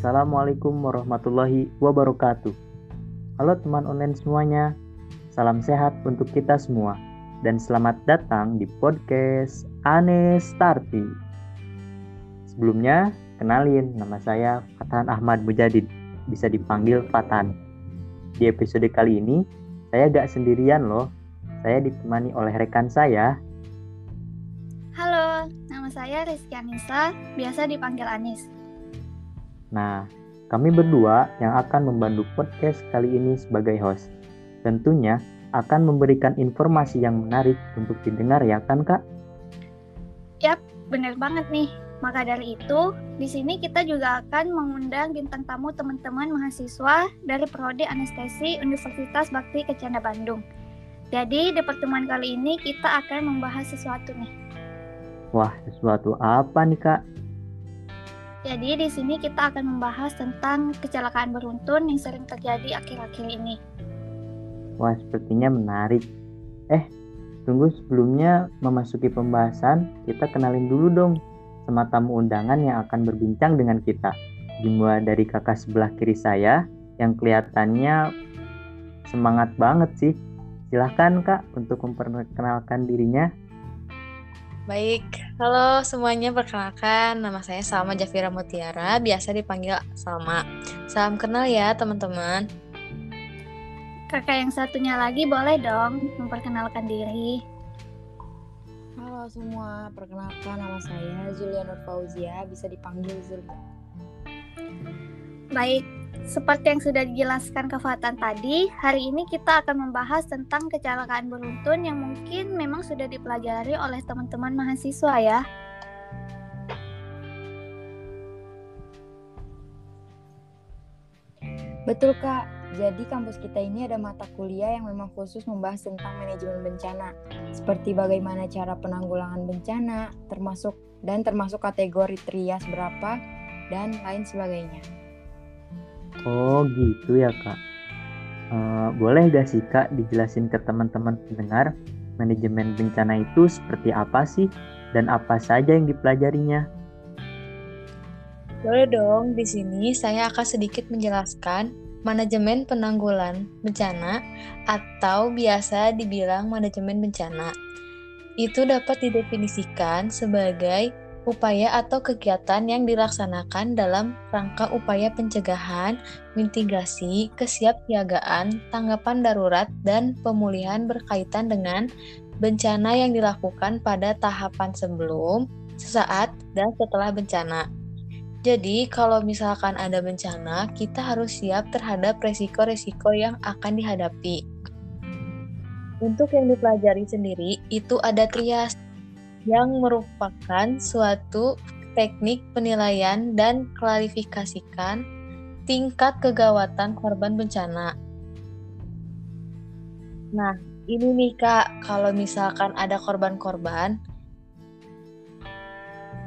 Assalamualaikum warahmatullahi wabarakatuh. Halo teman online semuanya, salam sehat untuk kita semua dan selamat datang di podcast Anes Starti. Sebelumnya, kenalin nama saya Fatan Ahmad Mujadid, bisa dipanggil Fatan. Di episode kali ini, saya gak sendirian loh, saya ditemani oleh rekan saya. Halo, nama saya Rizky Anissa, biasa dipanggil Anis. Nah, kami berdua yang akan membantu podcast kali ini sebagai host. Tentunya akan memberikan informasi yang menarik untuk didengar ya kan kak? Yap, bener banget nih. Maka dari itu, di sini kita juga akan mengundang bintang tamu teman-teman mahasiswa dari Prodi Anestesi Universitas Bakti Kecanda Bandung. Jadi, di pertemuan kali ini kita akan membahas sesuatu nih. Wah, sesuatu apa nih kak? Jadi di sini kita akan membahas tentang kecelakaan beruntun yang sering terjadi akhir-akhir ini. Wah, sepertinya menarik. Eh, tunggu sebelumnya memasuki pembahasan, kita kenalin dulu dong sama tamu undangan yang akan berbincang dengan kita. Dimulai dari kakak sebelah kiri saya yang kelihatannya semangat banget sih. Silahkan kak untuk memperkenalkan dirinya. Baik, halo semuanya perkenalkan nama saya Salma Jafira Mutiara, biasa dipanggil Salma. Salam kenal ya teman-teman. Kakak yang satunya lagi boleh dong memperkenalkan diri. Halo semua, perkenalkan nama saya Zulia Nur Fauzia, bisa dipanggil Zulia. Baik, seperti yang sudah dijelaskan ke Fatan tadi, hari ini kita akan membahas tentang kecelakaan beruntun yang mungkin memang sudah dipelajari oleh teman-teman mahasiswa ya. Betul kak, jadi kampus kita ini ada mata kuliah yang memang khusus membahas tentang manajemen bencana, seperti bagaimana cara penanggulangan bencana, termasuk dan termasuk kategori trias berapa dan lain sebagainya. Oh gitu ya kak. Uh, boleh gak sih kak dijelasin ke teman-teman pendengar manajemen bencana itu seperti apa sih dan apa saja yang dipelajarinya? Boleh dong, di sini saya akan sedikit menjelaskan manajemen penanggulan bencana atau biasa dibilang manajemen bencana. Itu dapat didefinisikan sebagai upaya atau kegiatan yang dilaksanakan dalam rangka upaya pencegahan, mitigasi, kesiapsiagaan, tanggapan darurat, dan pemulihan berkaitan dengan bencana yang dilakukan pada tahapan sebelum, sesaat, dan setelah bencana. Jadi, kalau misalkan ada bencana, kita harus siap terhadap resiko-resiko yang akan dihadapi. Untuk yang dipelajari sendiri, itu ada trias, yang merupakan suatu teknik penilaian dan klarifikasikan tingkat kegawatan korban bencana. Nah, ini nih Kak, kalau misalkan ada korban-korban,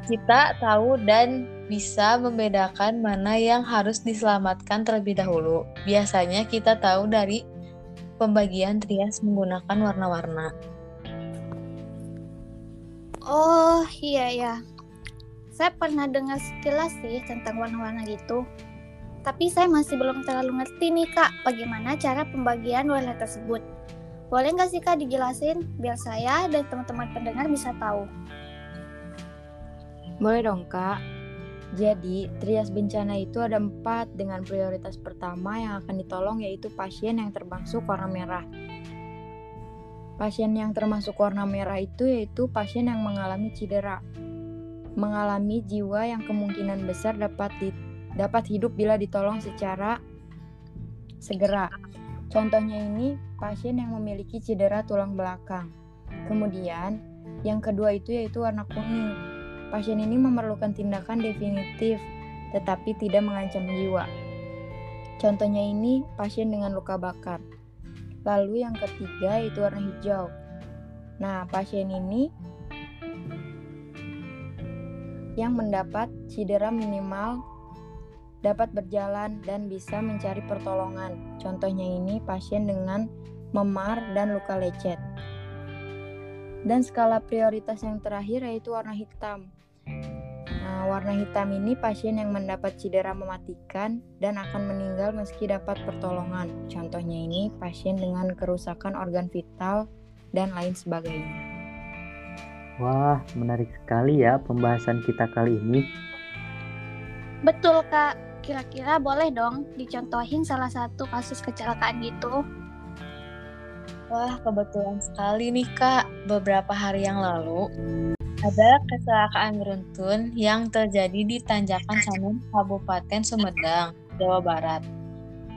kita tahu dan bisa membedakan mana yang harus diselamatkan terlebih dahulu. Biasanya kita tahu dari pembagian trias menggunakan warna-warna. Oh iya ya, saya pernah dengar sekilas sih tentang warna-warna gitu. Tapi saya masih belum terlalu ngerti nih kak, bagaimana cara pembagian warna tersebut. Boleh nggak sih kak dijelasin, biar saya dan teman-teman pendengar bisa tahu. Boleh dong kak. Jadi, trias bencana itu ada empat dengan prioritas pertama yang akan ditolong yaitu pasien yang termasuk warna merah. Pasien yang termasuk warna merah itu yaitu pasien yang mengalami cedera, mengalami jiwa yang kemungkinan besar dapat di, dapat hidup bila ditolong secara segera. Contohnya ini pasien yang memiliki cedera tulang belakang. Kemudian, yang kedua itu yaitu warna kuning pasien ini memerlukan tindakan definitif tetapi tidak mengancam jiwa. Contohnya ini pasien dengan luka bakar. Lalu yang ketiga itu warna hijau. Nah, pasien ini yang mendapat cedera minimal dapat berjalan dan bisa mencari pertolongan. Contohnya ini pasien dengan memar dan luka lecet. Dan skala prioritas yang terakhir yaitu warna hitam. Nah, warna hitam ini pasien yang mendapat cedera mematikan dan akan meninggal meski dapat pertolongan. Contohnya ini pasien dengan kerusakan organ vital dan lain sebagainya. Wah, menarik sekali ya pembahasan kita kali ini. Betul, Kak. Kira-kira boleh dong dicontohin salah satu kasus kecelakaan gitu? Wah, kebetulan sekali nih Kak. Beberapa hari yang lalu, ada kecelakaan beruntun yang terjadi di Tanjakan Sanur, Kabupaten Sumedang, Jawa Barat.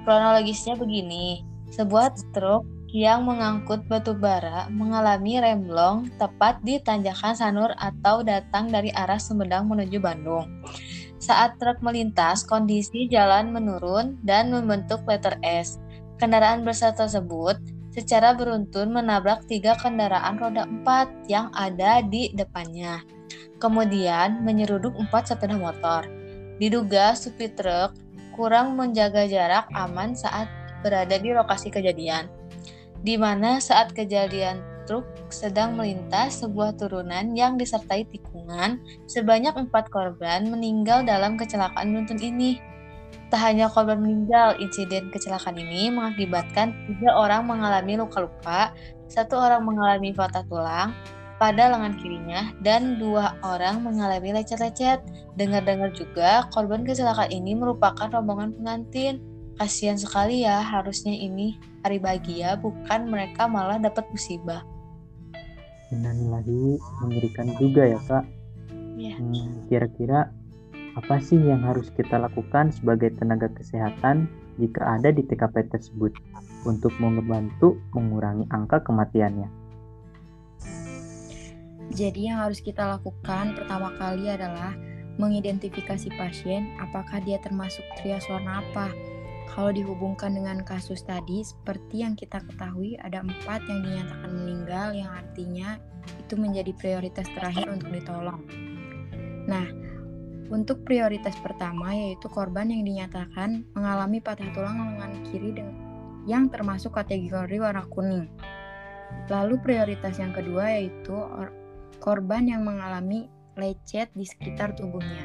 Kronologisnya begini, sebuah truk yang mengangkut batu bara mengalami remblong tepat di Tanjakan Sanur atau datang dari arah Sumedang menuju Bandung. Saat truk melintas, kondisi jalan menurun dan membentuk letter S. Kendaraan besar tersebut secara beruntun menabrak tiga kendaraan roda empat yang ada di depannya. Kemudian menyeruduk empat sepeda motor. Diduga supir truk kurang menjaga jarak aman saat berada di lokasi kejadian. Di mana saat kejadian truk sedang melintas sebuah turunan yang disertai tikungan, sebanyak empat korban meninggal dalam kecelakaan beruntun ini. Tak hanya korban meninggal, insiden kecelakaan ini mengakibatkan tiga orang mengalami luka-luka, satu orang mengalami patah tulang pada lengan kirinya, dan dua orang mengalami lecet-lecet. Dengar-dengar juga, korban kecelakaan ini merupakan rombongan pengantin. Kasihan sekali ya, harusnya ini hari bahagia, bukan mereka malah dapat musibah. Innalillahi mengerikan juga ya kak. Iya. Hmm, kira-kira apa sih yang harus kita lakukan sebagai tenaga kesehatan jika ada di TKP tersebut untuk membantu mengurangi angka kematiannya? Jadi yang harus kita lakukan pertama kali adalah mengidentifikasi pasien apakah dia termasuk trias warna apa. Kalau dihubungkan dengan kasus tadi, seperti yang kita ketahui ada empat yang dinyatakan meninggal yang artinya itu menjadi prioritas terakhir untuk ditolong. Nah, untuk prioritas pertama yaitu korban yang dinyatakan mengalami patah tulang lengan kiri yang termasuk kategori warna kuning. Lalu prioritas yang kedua yaitu korban yang mengalami lecet di sekitar tubuhnya.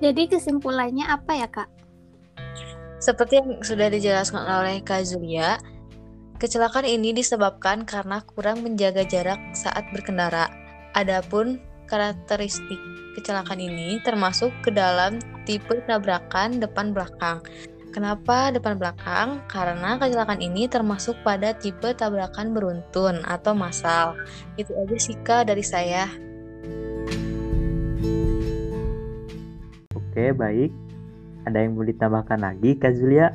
Jadi kesimpulannya apa ya kak? Seperti yang sudah dijelaskan oleh Kak Zulia, kecelakaan ini disebabkan karena kurang menjaga jarak saat berkendara. Adapun karakteristik kecelakaan ini termasuk ke dalam tipe tabrakan depan belakang. Kenapa depan belakang? Karena kecelakaan ini termasuk pada tipe tabrakan beruntun atau massal. Itu aja sih Kak dari saya. Oke, baik. Ada yang mau ditambahkan lagi, Kak Zulia?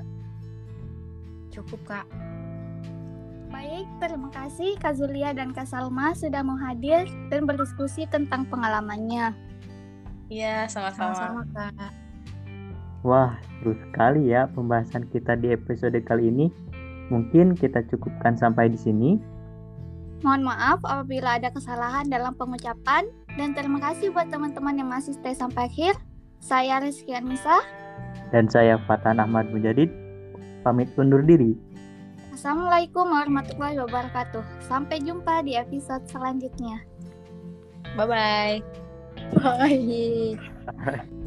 Cukup, Kak. Baik, terima kasih Kak Zulia dan Kak Salma sudah mau hadir dan berdiskusi tentang pengalamannya. Iya, sama-sama. Sama-sama, Kak. Wah, seru sekali ya pembahasan kita di episode kali ini. Mungkin kita cukupkan sampai di sini. Mohon maaf apabila ada kesalahan dalam pengucapan dan terima kasih buat teman-teman yang masih stay sampai akhir. Saya Rizky Anissa. Dan saya Fatan Ahmad Mujadid. Pamit undur diri. Assalamualaikum warahmatullahi wabarakatuh. Sampai jumpa di episode selanjutnya. Bye-bye. Bye.